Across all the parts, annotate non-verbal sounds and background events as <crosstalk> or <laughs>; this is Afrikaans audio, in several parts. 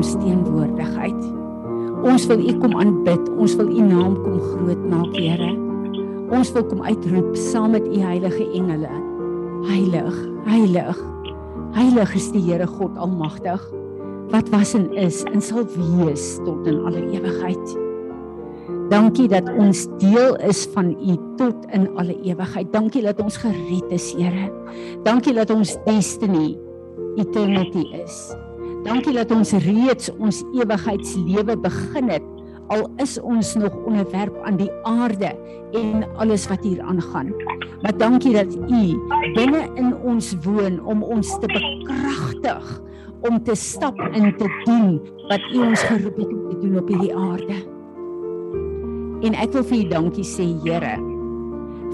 ons teenwoordigheid. Ons wil U kom aanbid. Ons wil U naam kom groot maak, Here. Ons wil kom uitroep saam met U heilige engele. Heilig, heilig. Heilig is die Here God Almagtig wat was en is en sal wees tot in alle ewigheid. Dankie dat ons deel is van U tot in alle ewigheid. Dankie dat ons gered is, Here. Dankie dat ons destiny eternity is. Dankie dat ons reeds ons ewigheidslewe begin het al is ons nog onderwerp aan die aarde en alles wat hier aangaan. Maar dankie dat U binne in ons woon om ons te bekragtig om te stap en te doen wat U ons geroep het om te doen op hierdie aarde. En ek wil vir U dankie sê, Here,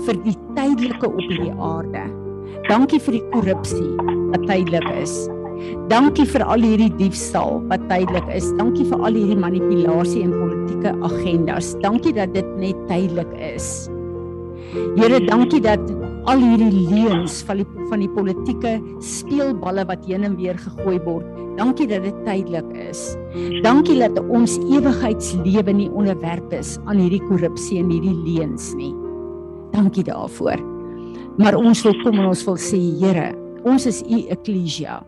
vir die tydelike op hierdie aarde. Dankie vir die korrupsie wat tydelik is. Dankie vir al hierdie diefstal wat tydelik is. Dankie vir al hierdie manipulasie en politieke agendas. Dankie dat dit net tydelik is. Here, dankie dat al hierdie leuns van die van die politieke speelballe wat heen en weer gegooi word. Dankie dat dit tydelik is. Dankie dat ons ewigheidslewe nie onderwerp is aan hierdie korrupsie en hierdie leuns nie. Dankie daarvoor. Maar ons wil kom en ons wil sê Here, ons is u ekklesia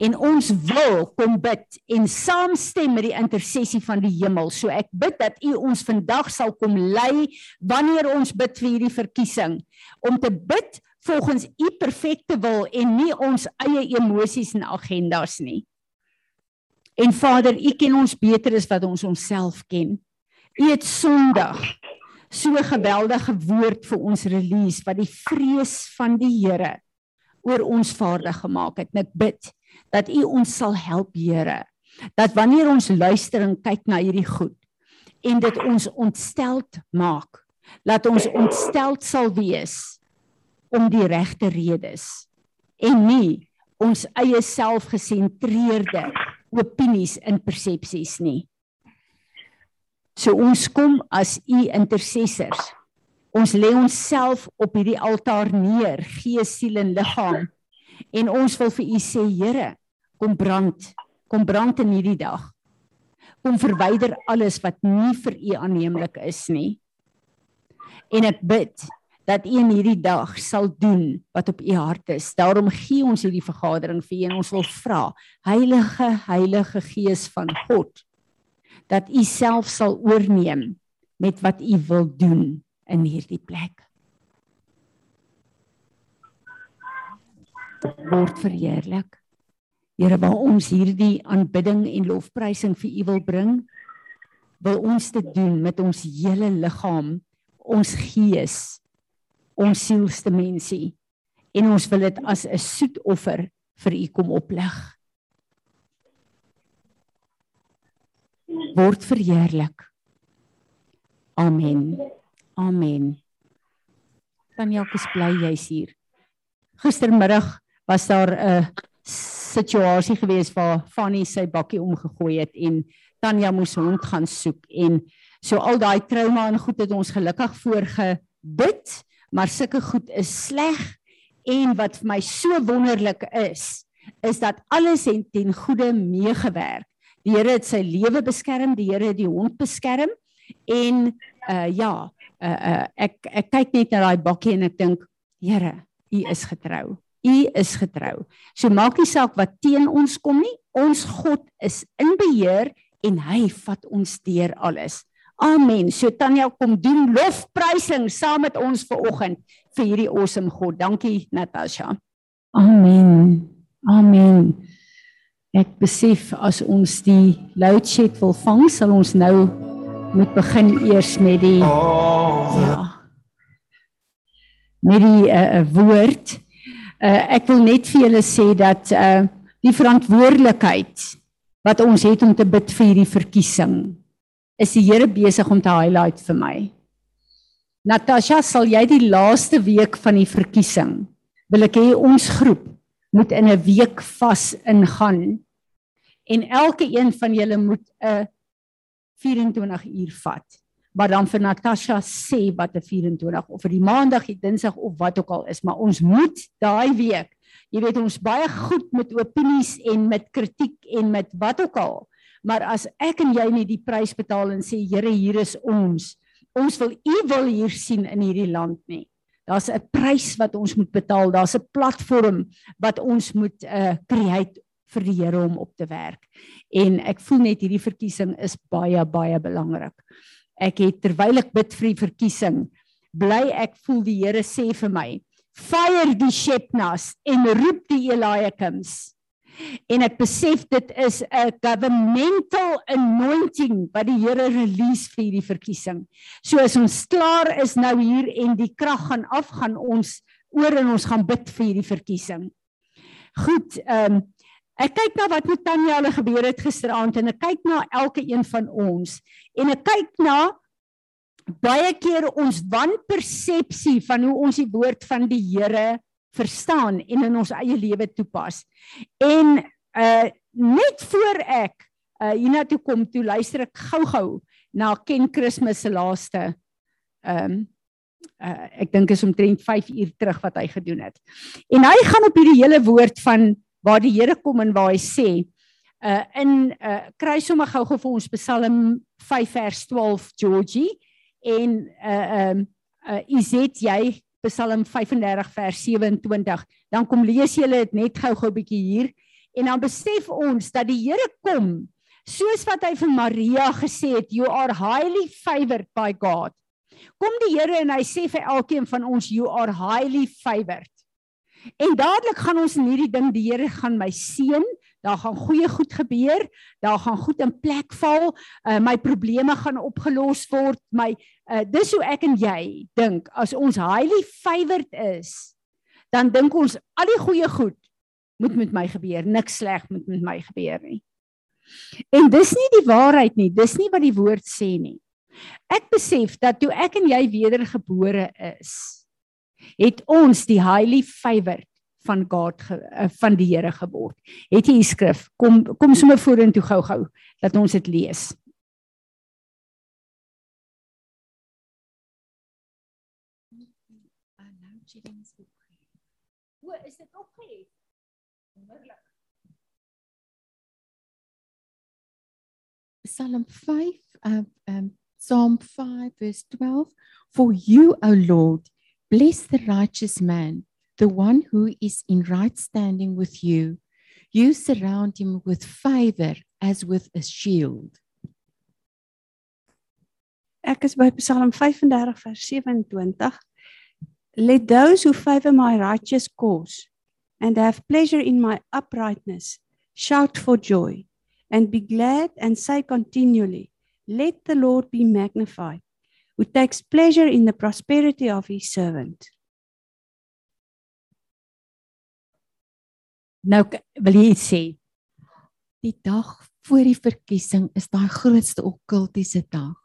en ons wil kom bid en saamstem met die intersessie van die hemel. So ek bid dat U ons vandag sal kom lei wanneer ons bid vir hierdie verkiesing om te bid volgens U perfekte wil en nie ons eie emosies en agendas nie. En Vader, U ken ons beter as wat ons onsself ken. U het Sondag so 'n geweldige woord vir ons release wat die vrees van die Here oor ons vaardig gemaak het. En ek bid dat U ons sal help, Here. Dat wanneer ons luister en kyk na hierdie goed en dit ons ontsteld maak, laat ons ontsteld sal wees om die regte redes en nie ons eie selfgesentreerde opinies en persepsies nie. So ons kom as u intercessors. Ons lê onsself op hierdie altaar neer, gees, siel en liggaam. En ons wil vir u sê, Here, kom brand, kom brand in hierdie dag. Kom verwyder alles wat nie vir u aanneemlik is nie. En ek bid dat u in hierdie dag sal doen wat op u hart is. Daarom gee ons hierdie vergadering vir u en ons wil vra, Heilige Heilige Gees van God, dat u self sal oorneem met wat u wil doen in hierdie plek. Word verheerlik. Here, waar ons hierdie aanbidding en lofprysing vir U wil bring, wil ons dit doen met ons hele liggaam, ons gees, ons sielsdimensie en ons wil dit as 'n soetoffer vir U kom opleg. Word verheerlik. Amen. Amen. Tanya, ek is bly jy's hier. Gistermiddag was daar 'n situasie gewees waar Fanny sy bakkie omgegooi het en Tanya moes hond gaan soek en so al daai trauma en goed het ons gelukkig voorgebid maar sulke goed is sleg en wat vir my so wonderlik is is dat alles het ten goeie meegewerk. Die Here het sy lewe beskerm, die Here het die hond beskerm en uh ja, uh, uh ek ek kyk net na daai bakkie en ek dink Here, U is getrou. U is getrou. So maak nie saak wat teen ons kom nie. Ons God is in beheer en hy vat ons deur alles. Amen. So Tanya kom doen lofprysing saam met ons ver oggend vir hierdie awesome God. Dankie Natasha. Amen. Amen. Ek besef as ons die load shed wil vang, sal ons nou moet begin eers met die ja, met die uh, woord. Uh, ek wil net vir julle sê dat uh die verantwoordelikheid wat ons het om te bid vir hierdie verkiesing is die Here besig om te highlight vir my. Natasha, sal jy die laaste week van die verkiesing wil ek hê ons groep moet in 'n week vas ingaan en elke een van julle moet 'n 24 uur vat wat dan vir Natasha sê wat 'n 24 of vir die maandag, die dinsdag of wat ook al is, maar ons moet daai week, jy weet ons baie goed met opinies en met kritiek en met wat ook al. Maar as ek en jy nie die prys betaal en sê Here, hier is ons. Ons wil U wil hier sien in hierdie land nie. Daar's 'n prys wat ons moet betaal. Daar's 'n platform wat ons moet uh create vir die Here om op te werk. En ek voel net hierdie verkiesing is baie baie belangrik. Ek het terwyl ek bid vir die verkiesing, bly ek voel die Here sê vir my, fire die Shepnas en roep die Eliakims. En ek besef dit is 'n governmental anointing wat die Here release vir hierdie verkiesing. So as ons klaar is nou hier en die krag gaan af, gaan ons oor en ons gaan bid vir hierdie verkiesing. Goed, ehm um, Ek kyk na wat met Tanya hulle gebeur het gisteraand en ek kyk na elke een van ons en ek kyk na baie keer ons wanpersepsie van hoe ons die woord van die Here verstaan en in ons eie lewe toepas. En uh net voor ek uh hiernatoe kom toe luister ek gou-gou na Ken Christmas se laaste ehm um, uh ek dink is omtrent 5 uur terug wat hy gedoen het. En hy gaan op hierdie hele woord van waar die Here kom en waar hy sê uh in uh kry sommer gou-gou vir ons Psalm 5 vers 12 Georgie en uh um uh Izet jy Psalm 35 vers 27 dan kom lees jy dit net gou-gou bietjie hier. En dan besef ons dat die Here kom soos wat hy vir Maria gesê het you are highly favored by God. Kom die Here en hy sê vir elkeen van ons you are highly favored En dadelik gaan ons in hierdie ding die Here gaan my seën. Daar gaan goeie goed gebeur. Daar gaan goed in plek val. Uh, my probleme gaan opgelos word. My uh, dis hoe ek en jy dink as ons highly favored is, dan dink ons al die goeie goed moet met my gebeur. Niks sleg moet met my gebeur nie. En dis nie die waarheid nie. Dis nie wat die woord sê nie. Ek besef dat toe ek en jy wedergebore is, het ons die highly favored van God ge, uh, van die Here geword. Het jy die skrif? Kom kom sommer vorentoe gou-gou dat ons dit lees. Hoe is dit opgehef? Wonderlik. Psalm 5 uh, um Psalm 5 verse 12 For you O Lord Bless the righteous man, the one who is in right standing with you. You surround him with favor as with a shield. Ek is by Psalm 35 vers 27. Let those who favor my righteous cause and have pleasure in my uprightness shout for joy and be glad and say continually, Let the Lord be magnified who takes pleasure in the prosperity of his servant. Nou wil jy sê die dag voor die verkiesing is daai grootste okkultiese dag.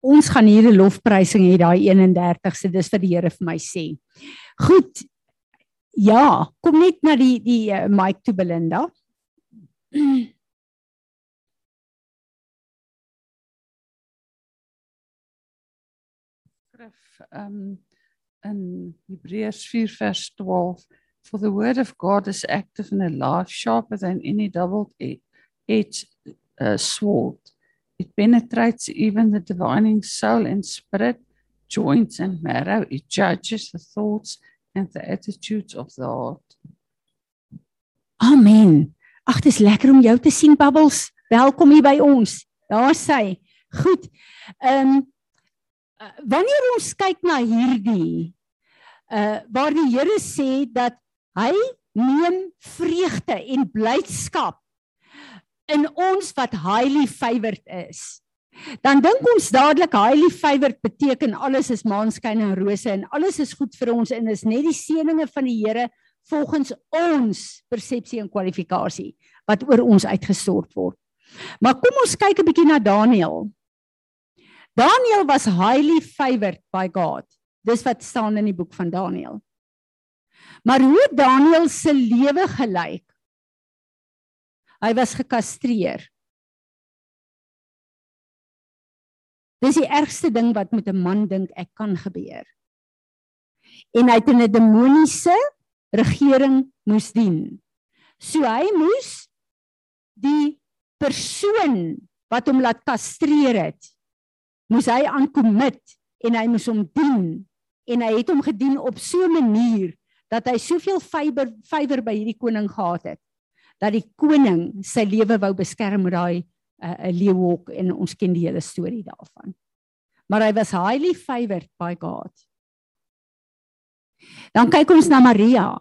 Ons gaan hier 'n lofprysing hê daai 31ste, dis wat die Here vir my sê. Goed. Ja, kom net na die die uh, mic toe Belinda. <clears throat> um, in Hebreërs 4 vers 12 for the word of God is active and alive sharper than any double-edged uh, sword it penetrates even the divining soul and spirit joints and marrow it judges the thoughts and the attitudes of the heart Amen. Ag, dis lekker om jou te sien Bubbles. Welkom hier by ons. Daar sê. Goed. Ehm um, wanneer ons kyk na hierdie uh waar die Here sê dat hy neem vreugde en blydskap in ons wat highly favored is. Dan dink ons dadelik highly favored beteken alles is maanskyn en rose en alles is goed vir ons en is net die seëninge van die Here volgens ons persepsie en kwalifikasie wat oor ons uitgestort word. Maar kom ons kyk 'n bietjie na Daniël. Daniel was highly favored by God. Dis wat staan in die boek van Daniel. Maar hoe Daniel se lewe gelyk? Hy was gekastreer. Dis die ergste ding wat met 'n man dink ek kan gebeur. En hy het in 'n demoniese regering moes dien. So hy moes die persoon wat hom laat kastreer het, moes hy aankommit en hy moes hom dien en hy het hom gedien op so 'n manier dat hy soveel vyber vywer by hierdie koning gehad het dat die koning sy lewe wou beskerm met daai 'n uh, leeuhok en ons ken die hele storie daarvan. Maar hy was highly favored by God. Dan kyk ons na Maria.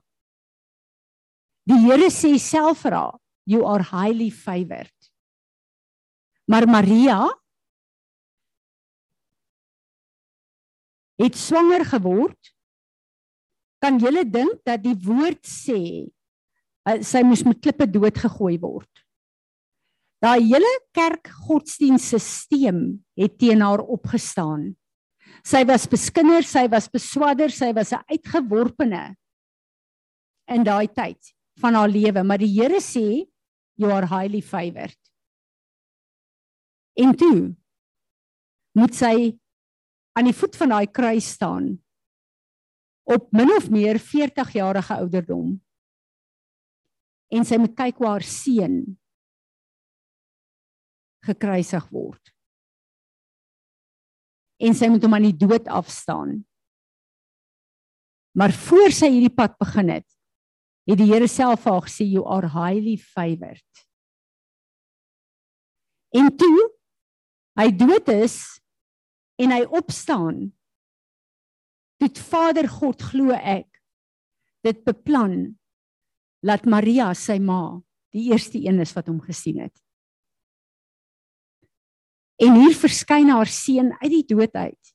Die Here sê self vir haar, you are highly favored. Maar Maria het swanger geword kan julle dink dat die woord sê uh, sy moes met klippe doodgegooi word. Daai hele kerk godsdienstelsel het teen haar opgestaan. Sy was beskinder, sy was beswadder, sy was 'n uitgeworpene in daai tyd van haar lewe, maar die Here sê you are highly favored. En toe moet sy aan die voet van daai kruis staan op min of meer 40 jarige ouderdom. En sy moet kyk hoe haar seun gekruisig word. En sy moet hom aan die dood afstaan. Maar voor sy hierdie pad begin het, het die Here self vir haar gesê you are highly favored. En toe hy dood is en hy opstaan, Dit Vader God glo ek dit beplan laat Maria sy ma die eerste een is wat hom gesien het. En hier verskyn haar seun uit die dood uit.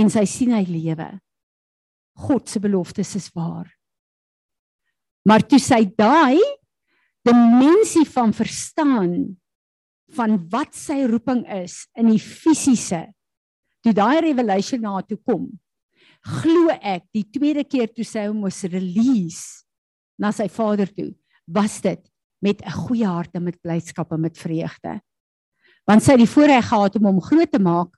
En sy sien hy lewe. God se beloftes is waar. Maar toe sy daai dimensie van verstaan van wat sy roeping is in die fisiese toe daai revelation na toe kom glo ek die tweede keer toe sy hom moes release na sy vader toe was dit met 'n goeie hart en met blydskap en met vreugde. Want sy het die voorreg gehad om hom groot te maak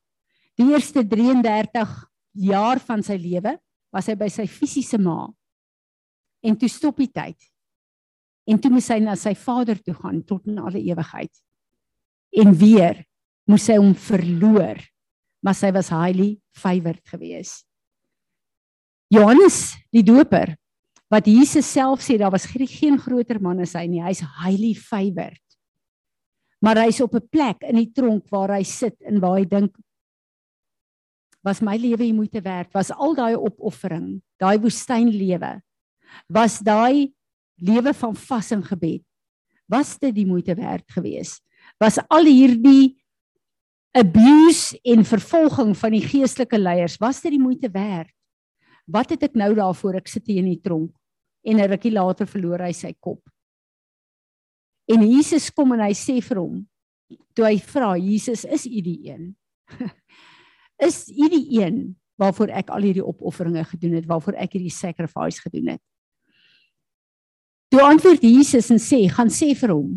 die eerste 33 jaar van sy lewe was hy by sy fisiese ma. En toe stop die tyd. En toe moes hy na sy vader toe gaan tot in alle ewigheid en weer moes hy hom verloor maar sy was highly favored geweest. Johannes die Doper wat Jesus self sê daar was geen groter man as hy nie, hy's highly favored. Maar hy's op 'n plek in die tronk waar hy sit en waar hy dink was my lewe die moeite werd, was al daai opoffering, daai woestynlewe, was daai lewe van vas en gebed, was dit die moeite werd geweest? Was al hierdie abuse en vervolging van die geestelike leiers, was dit die moeite werd? Wat het ek nou daarvoor ek sit hier in die tronk en 'n rukkie later verloor hy sy kop. En Jesus kom en hy sê vir hom, toe hy vra Jesus, is u die een? <laughs> is u die een waarvoor ek al hierdie opofferinge gedoen het, waarvoor ek hierdie sacrifice gedoen het? Toe antwoord Jesus en sê, gaan sê vir hom,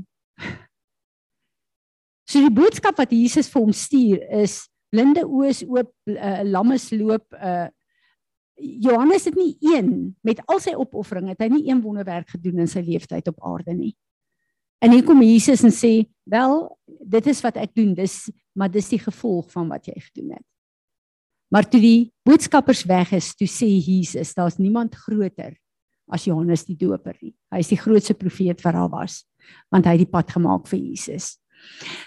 So die boodskap wat Jesus vir hom stuur is blinde oë is oop, uh, lammes loop, uh Johannes het nie een met al sy opofferinge, het hy nie een wonderwerk gedoen in sy lewenstyd op aarde nie. En hier kom Jesus en sê, "Wel, dit is wat ek doen, dis maar dis die gevolg van wat jy gedoen het." Maar toe die boodskappers weg is, toe sê Jesus, "Daar's niemand groter as Johannes die Doper nie. Hy is die grootste profeet wat daar was, want hy het die pad gemaak vir Jesus."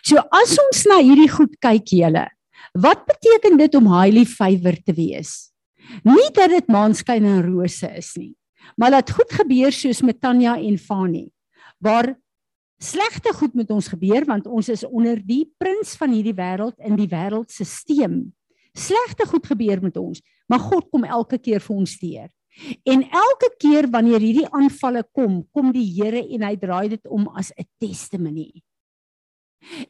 So as ons na hierdie goed kyk julle, wat beteken dit om highly favored te wees? Nie dat dit maanskyn en rose is nie, maar dat goed gebeur soos met Tanya en Fani, waar slegte goed met ons gebeur want ons is onder die prins van hierdie wêreld in die wêreldstelsel. Slegte goed gebeur met ons, maar God kom elke keer vir ons teer. En elke keer wanneer hierdie aanvalle kom, kom die Here en hy draai dit om as 'n testimonie.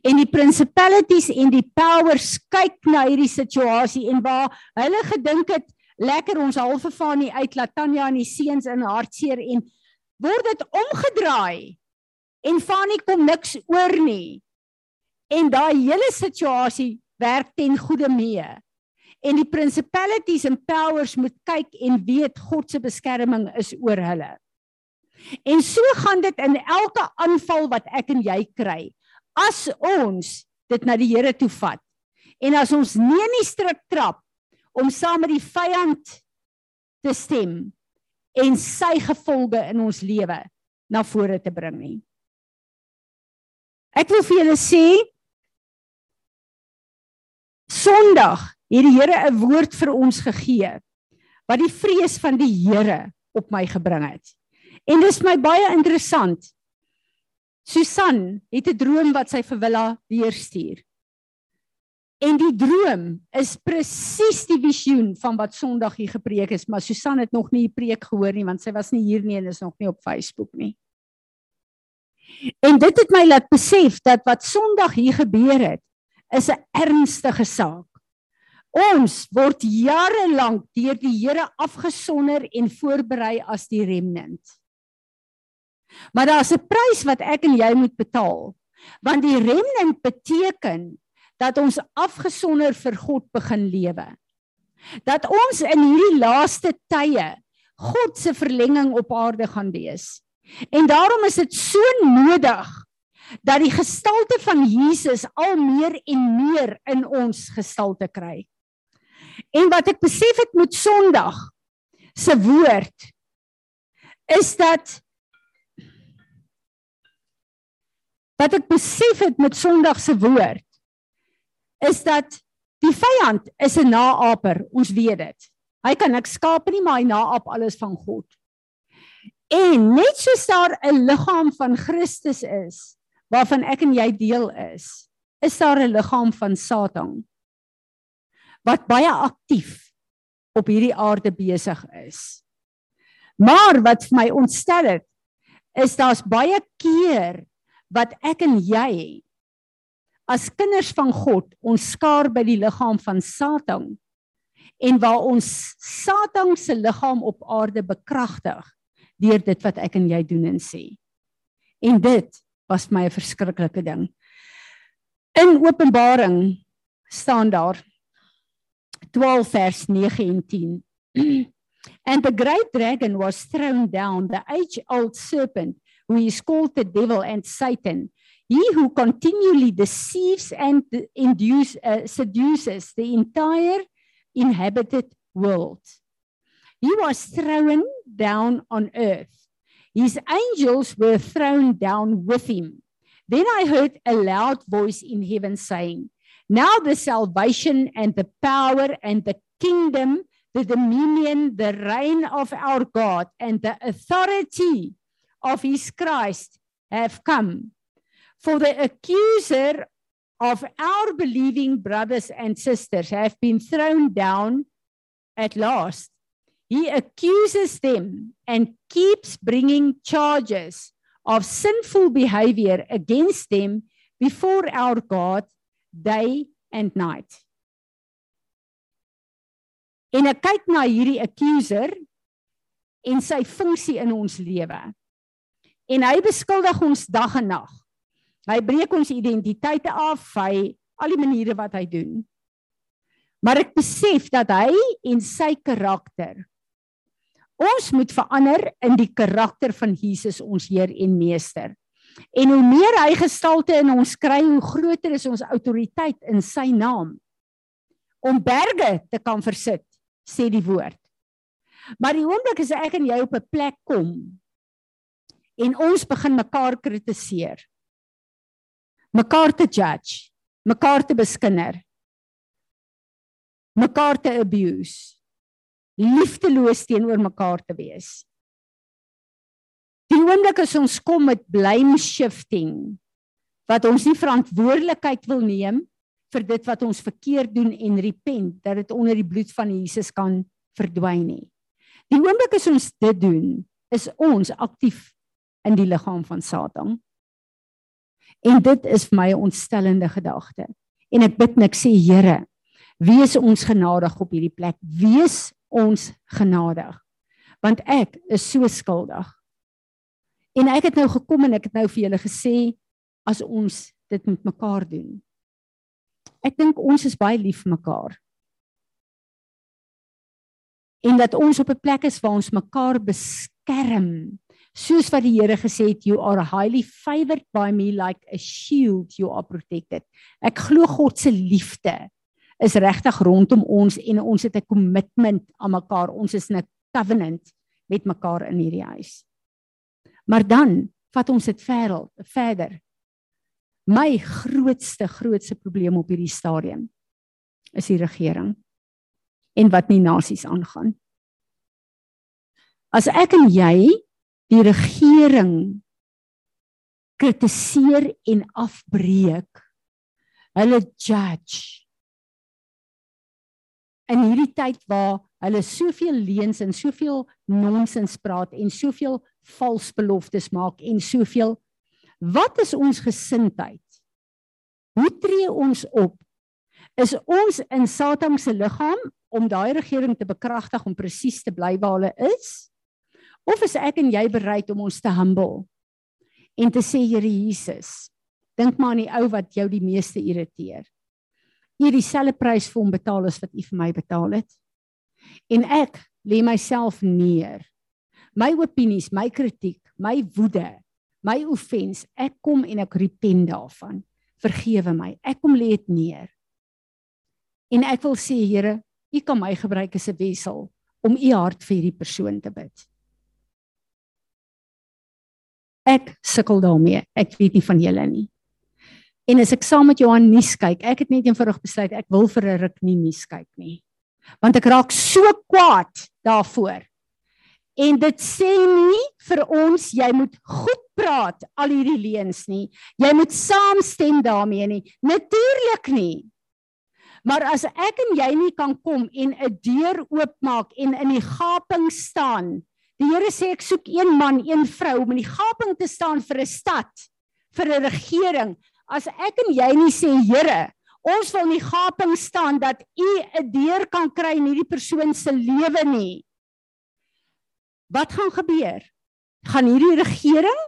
En die principalities en die powers kyk na hierdie situasie en waar hulle gedink het lekker ons halfe van die uit laat Tanya en die seuns in hartseer en word dit omgedraai en van nie kom niks oor nie. En daai hele situasie werk ten goeie mee. En die principalities and powers moet kyk en weet God se beskerming is oor hulle. En so gaan dit in elke aanval wat ek en jy kry. As ons dit na die Here toe vat en as ons nie in die strik trap om saam met die vyand te stem en sy gevolge in ons lewe na vore te bring nie. Ek wil vir julle sê Sondag het die Here 'n woord vir ons gegee wat die vrees van die Here op my gebring het. En dis my baie interessant. Susan het 'n droom wat sy vir Willa weer stuur. En die droom is presies die visioen van wat Sondag hier gepreek is, maar Susan het nog nie die preek gehoor nie want sy was nie hier nie en is nog nie op Facebook nie. En dit het my laat besef dat wat Sondag hier gebeur het, is 'n ernstige saak. Ons word jare lank deur die Here afgesonder en voorberei as die remnant. Maar daar's 'n prys wat ek en jy moet betaal. Want die remnant beteken dat ons afgesonder vir God begin lewe. Dat ons in hierdie laaste tye God se verlenging op aarde gaan wees. En daarom is dit so nodig dat die gestalte van Jesus al meer en meer in ons gestalte kry. En wat ek besef het met Sondag se woord is dat wat ek besef het met Sondag se woord is dat die vyand is 'n naaper, ons weet dit. Hy kan niks skaap nie, maar hy naap alles van God. En net soos daar 'n liggaam van Christus is, waarvan ek en jy deel is, is daar 'n liggaam van Satan wat baie aktief op hierdie aarde besig is. Maar wat vir my ontstel het, is daar's baie keer wat ek en jy as kinders van God ons skaar by die liggaam van Satan en waar ons Satan se liggaam op aarde bekragtig deur dit wat ek en jy doen en sê. En dit was my 'n verskriklike ding. In Openbaring staan daar 12 vers 9 en 10. <clears throat> And the great dragon was thrown down, the age-old serpent, who is called the devil and Satan, he who continually deceives and induce, uh, seduces the entire inhabited world. He was thrown down on earth His angels were thrown down with him. Then I heard a loud voice in heaven saying, Now the salvation and the power and the kingdom, the dominion, the reign of our God, and the authority of his Christ have come. For the accuser of our believing brothers and sisters have been thrown down at last. He accuses them and keeps bringing charges of sinful behavior against them before our God day and night. En ek kyk na hierdie accuser en sy funksie in ons lewe. En hy beskuldig ons dag en nag. Hy breek ons identiteite af, hy al die maniere wat hy doen. Maar ek besef dat hy en sy karakter Ons moet verander in die karakter van Jesus ons Heer en Meester. En hoe meer hy gestalte in ons kry, hoe groter is ons autoriteit in sy naam om berge te kan versit, sê die woord. Maar die oomblik as ek en jy op 'n plek kom en ons begin mekaar kritiseer, mekaar te judge, mekaar te beskinder, mekaar te abuse, liefdeloos teenoor mekaar te wees. Die oomblik as ons kom met blame shifting wat ons nie verantwoordelikheid wil neem vir dit wat ons verkeerd doen en repent dat dit onder die bloed van Jesus kan verdwyn nie. Die oomblik as ons dit doen, is ons aktief in die liggaam van Satan. En dit is vir my 'n ontstellende gedagte. En ek bid net sê Here, wees ons genadig op hierdie plek. Wees ons genadig. Want ek is so skuldig. En ek het nou gekom en ek het nou vir julle gesê as ons dit met mekaar doen. Ek dink ons is baie lief vir mekaar. En dat ons op 'n plek is waar ons mekaar beskerm. Soos wat die Here gesê het, you are highly favored by me like a shield you are protected. Ek glo God se liefde is regtig rondom ons en ons het 'n commitment aan mekaar. Ons is 'n covenant met mekaar in hierdie huis. Maar dan vat ons dit verder, verder. My grootste grootste probleem op hierdie stadium is die regering en wat nie nasies aangaan. As ek en jy die regering kritiseer en afbreek, hulle judge in hierdie tyd waar hulle soveel leuns en soveel nonsens praat en soveel vals beloftes maak en soveel wat is ons gesindheid? Hoe tree ons op? Is ons in Satan se liggaam om daai regering te bekragtig om presies te bly waar hulle is? Of is ek en jy bereid om ons te humble en te sê Here Jesus, dink maar aan die ou wat jou die meeste irriteer. U het dieselfde prys vir hom betaal as wat u vir my betaal het. En ek lê myself neer. My opinies, my kritiek, my woede, my offense, ek kom en ek repent daarvan. Vergewe my. Ek kom lê dit neer. En ek wil sê Here, u kan my gebruik as 'n wissel om u hart vir hierdie persoon te bid. Ek sukkel daarmee. Ek weet nie van julle nie. En as ek saam met Johan nuus kyk, ek het net eenvoudig besluit ek wil vir 'n ruk nie nuus kyk nie. Want ek raak so kwaad daarvoor. En dit sê nie vir ons jy moet goed praat al hierdie leuns nie. Jy moet saamstem daarmee nie. Natuurlik nie. Maar as ek en jy nie kan kom en 'n deur oopmaak en in die gaping staan. Die Here sê ek soek een man, een vrou om in die gaping te staan vir 'n stad, vir 'n regering, as ek en jy nie sê Here, ons wil nie gaping staan dat u 'n deur kan kry in hierdie persoon se lewe nie. Wat gaan gebeur? Gaan hierdie regering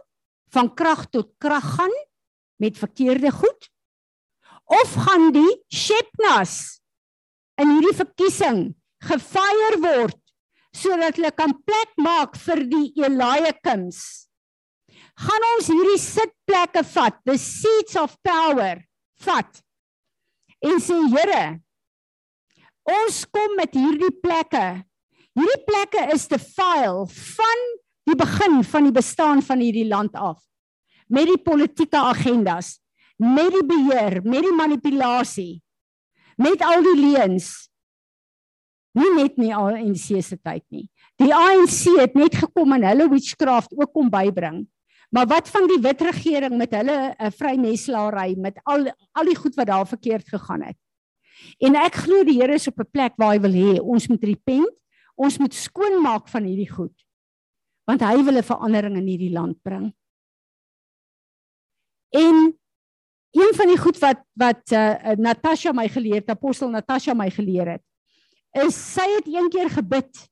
van krag tot krag gaan met verkeerde goed? Of gaan die Shepnas in hierdie verkiesing gefire word sodat hulle kan plek maak vir die Eliakims? gaan ons hierdie sitplekke vat, the seats of power, vat. En sê Here, ons kom met hierdie plekke. Hierdie plekke is te file van die begin van die bestaan van hierdie land af. Met die politieke agendas, met die beheer, met die manipulasie, met al die leuns. Nie net nie die se tyd nie. Die ANC het net gekom en hulle witchcraft ook kom bybring. Maar wat van die wit regering met hulle uh, vrymeslaery met al al die goed wat daar verkeerd gegaan het. En ek glo die Here is op 'n plek waar hy wil hê ons moet repent, ons moet skoonmaak van hierdie goed. Want hy wil 'n verandering in hierdie land bring. En een van die goed wat wat uh, Natasha my geleer het, apostel Natasha my geleer het, is sy het een keer gebid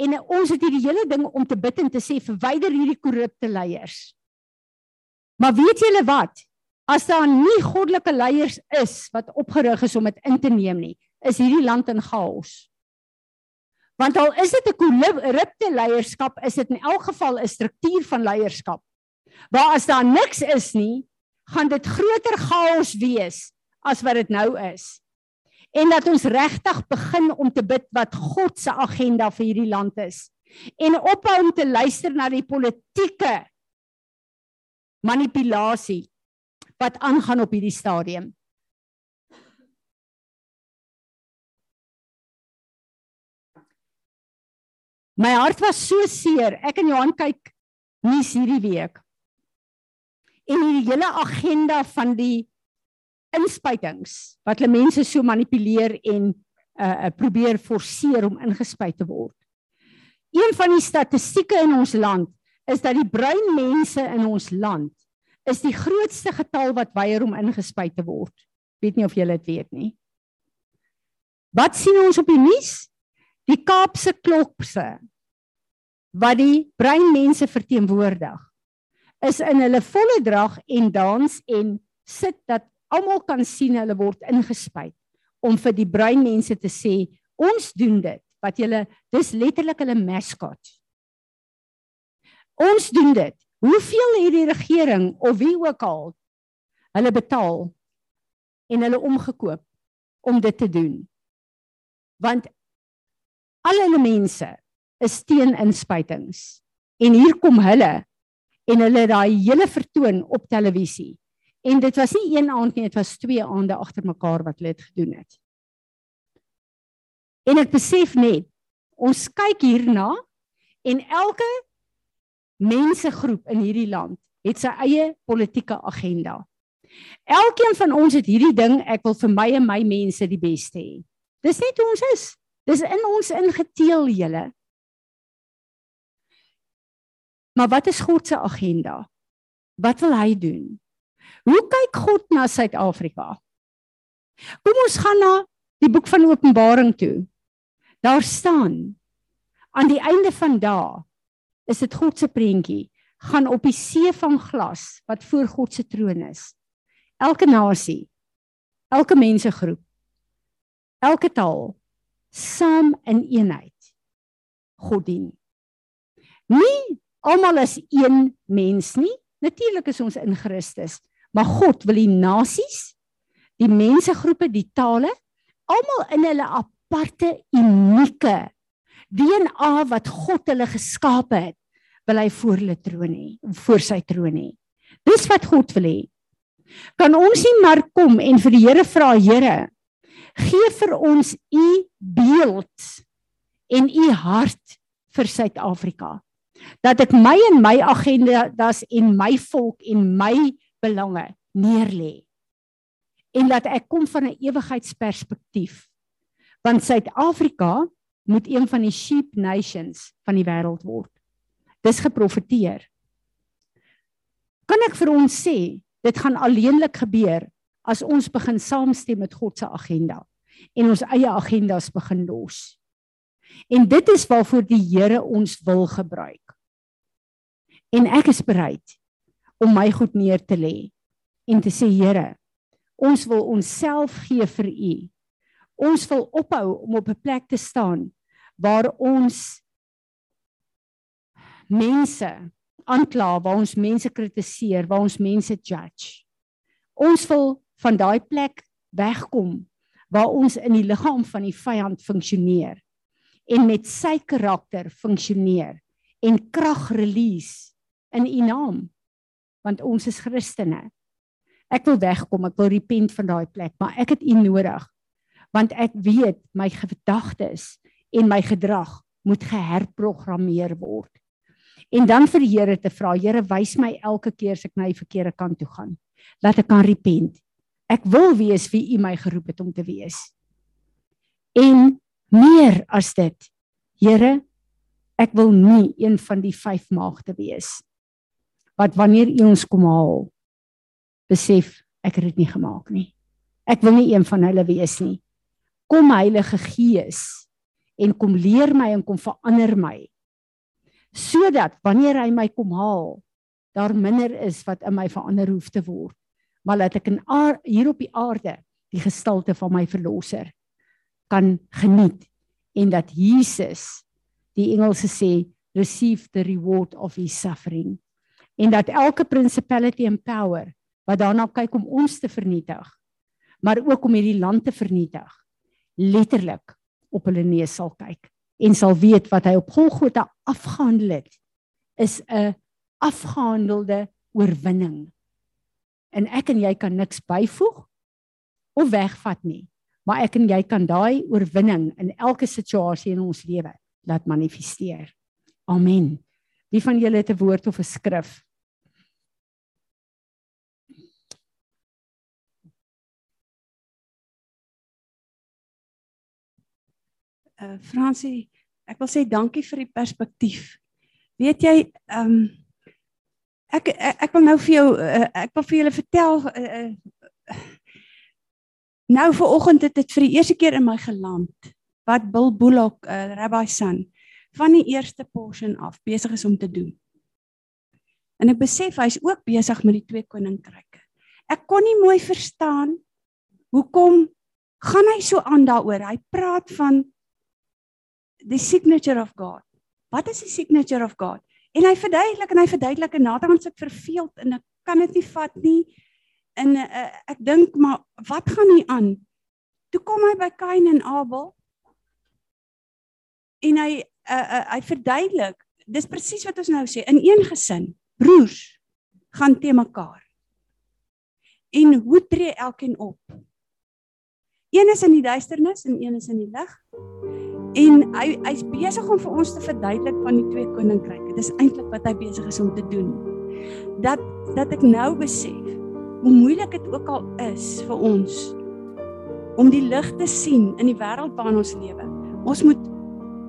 En ons het hierdie hele ding om te bid en te sê verwyder hierdie korrupte leiers. Maar weet julle wat? As daar nie goddelike leiers is wat opgerig is om dit in te neem nie, is hierdie land in chaos. Want al is dit 'n korrupte leierskap, is dit in elk geval 'n struktuur van leierskap. Waar as daar niks is nie, gaan dit groter chaos wees as wat dit nou is en dat ons regtig begin om te bid wat God se agenda vir hierdie land is en ophou om te luister na die politieke manipulasie wat aangaan op hierdie stadium. My hart was so seer. Ek en Johan kyk nuus hierdie week. En hierdie hele agenda van die inspuitings wat hulle mense so manipuleer en uh probeer forceer om ingespuit te word. Een van die statistieke in ons land is dat die bruin mense in ons land is die grootste getal wat weier om ingespuit te word. Weet nie of julle dit weet nie. Wat sien ons op die nuus? Die Kaapse klokse wat die bruin mense verteenwoordig is in hulle volle drag en dans en sit dat almal kan sien hulle word ingespuit om vir die bruin mense te sê ons doen dit wat julle dis letterlik hulle mascot. Ons doen dit. Hoeveel het die regering of wie ook al hulle betaal en hulle omgekoop om dit te doen? Want al hulle mense is teen inspuitings. En hier kom hulle en hulle daai hele vertoon op televisie. En dit was nie een aand nie, dit was twee aande agter mekaar wat hulle dit gedoen het. En ek besef net, ons kyk hierna en elke mensegroep in hierdie land het sy eie politieke agenda. Elkeen van ons het hierdie ding, ek wil vir my en my mense die beste hê. Dis net hoe ons is. Dis in ons ingeteel julle. Maar wat is God se agenda? Wat wil hy doen? Hoe kyk God na Suid-Afrika? Kom ons gaan na die boek van Openbaring toe. Daar staan aan die einde van dae is dit God se prentjie gaan op die see van glas wat voor God se troon is. Elke nasie, elke mensegroep, elke taal saam in eenheid God dien. Nie almal is een mens nie. Natuurlik is ons in Christus, maar God wil die nasies, die mensegroepe, die tale almal in hulle aparte unieke DNA wat God hulle geskaap het, wil hy voor hulle troon hê, voor sy troon hê. Dis wat God wil hê. Kan ons nie maar kom en vir die Here vra, Here, gee vir ons u beeld en u hart vir Suid-Afrika. Dat ek my en my agendas en my volk en my belange neerlê. En dat ek kom van 'n ewigheidsperspektief want Suid-Afrika moet een van die sheep nations van die wêreld word. Dis geprofeteer. Kan ek vir ons sê, dit gaan alleenlik gebeur as ons begin saamstem met God se agenda en ons eie agendas begin los. En dit is waarvoor die Here ons wil gebruik. En ek is bereid om my goed neer te lê en te sê Here, ons wil onsself gee vir U Ons wil ophou om op 'n plek te staan waar ons mense aankla, waar ons mense kritiseer, waar ons mense judge. Ons wil van daai plek wegkom waar ons in die liggaam van die vyand funksioneer en met sy karakter funksioneer en krag release in u naam want ons is Christene. Ek wil wegkom, ek wil repent van daai plek, maar ek het u nodig want ek weet my gedagtes en my gedrag moet geherprogrammeer word. En dan vir die Here te vra, Here, wys my elke keer as ek na die verkeerde kant toe gaan, laat ek kan repent. Ek wil wees wie U my geroep het om te wees. En meer as dit, Here, ek wil nie een van die vyf maagde wees wat wanneer U ons kom haal, besef ek het dit nie gemaak nie. Ek wil nie een van hulle wees nie kom Heilige Gees en kom leer my en kom verander my sodat wanneer hy my kom haal daar minder is wat in my verander hoef te word maar dat ek in aard, hier op die aarde die gestalte van my verlosser kan geniet en dat Jesus die Engelse sê receive the reward of his suffering en dat elke principality and power wat daarna kyk om ons te vernietig maar ook om hierdie land te vernietig letterlik op hulle neus sal kyk en sal weet wat hy op Golgotha afgehandel het is 'n afgehandelde oorwinning. En ek en jy kan niks byvoeg of wegvat nie, maar ek en jy kan daai oorwinning in elke situasie in ons lewe laat manifesteer. Amen. Wie van julle het 'n woord of 'n skrif? uh Fransie, ek wil sê dankie vir die perspektief. Weet jy, ehm um, ek, ek ek wil nou vir jou uh, ek wil vir julle vertel uh, uh, nou vir oggend het dit vir die eerste keer in my geland wat Bill Bullock, uh, Rabbi San van die eerste portion af besig is om te doen. En ek besef hy's ook besig met die twee koninkryke. Ek kon nie mooi verstaan hoekom gaan hy so aan daaroor. Hy praat van the signature of God. Wat is die signature of God? En hy verduidelik en hy verduidelik en naderhand sit verveeld en ek kan dit nie vat nie. En uh, ek dink maar wat gaan hier aan? Toe kom hy by Kain en Abel. En hy uh, uh, hy verduidelik, dis presies wat ons nou sê, in een gesin, broers gaan te mekaar. En hoe tree elkeen op? Een is in die duisternis en een is in die lig. En hy hy's besig om vir ons te verduidelik van die twee koninkryke. Dis eintlik wat hy besig is om te doen. Dat dat ek nou besef hoe moeilik dit ook al is vir ons om die lig te sien in die wêreld waarin ons lewe. Ons moet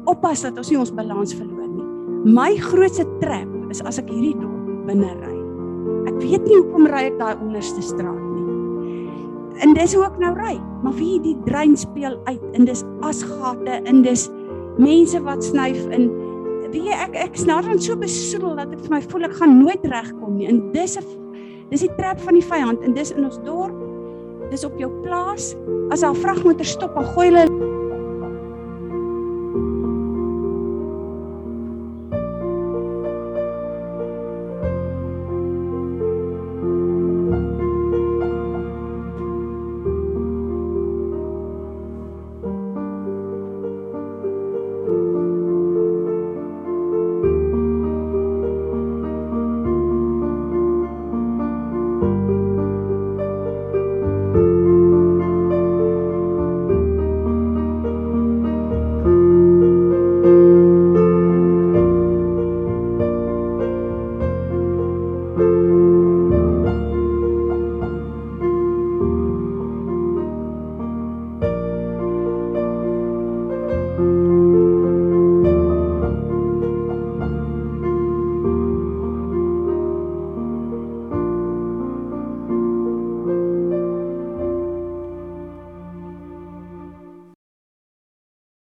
oppas dat ons nie ons balans verloor nie. My grootste trap is as ek hierdie dorp binne ry. Ek weet nie hoekom ry ek daai onderste straat En dis hoe ek nou ry. Maar wie die drein speel uit en dis asgate en dis mense wat snyf in wie ek ek snaar dan so besoedel dat ek vir my voel ek gaan nooit regkom nie. En dis 'n dis die trap van die vyand en dis in ons dorp. Dis op jou plaas. As 'n vragmotor stop, dan gooi hulle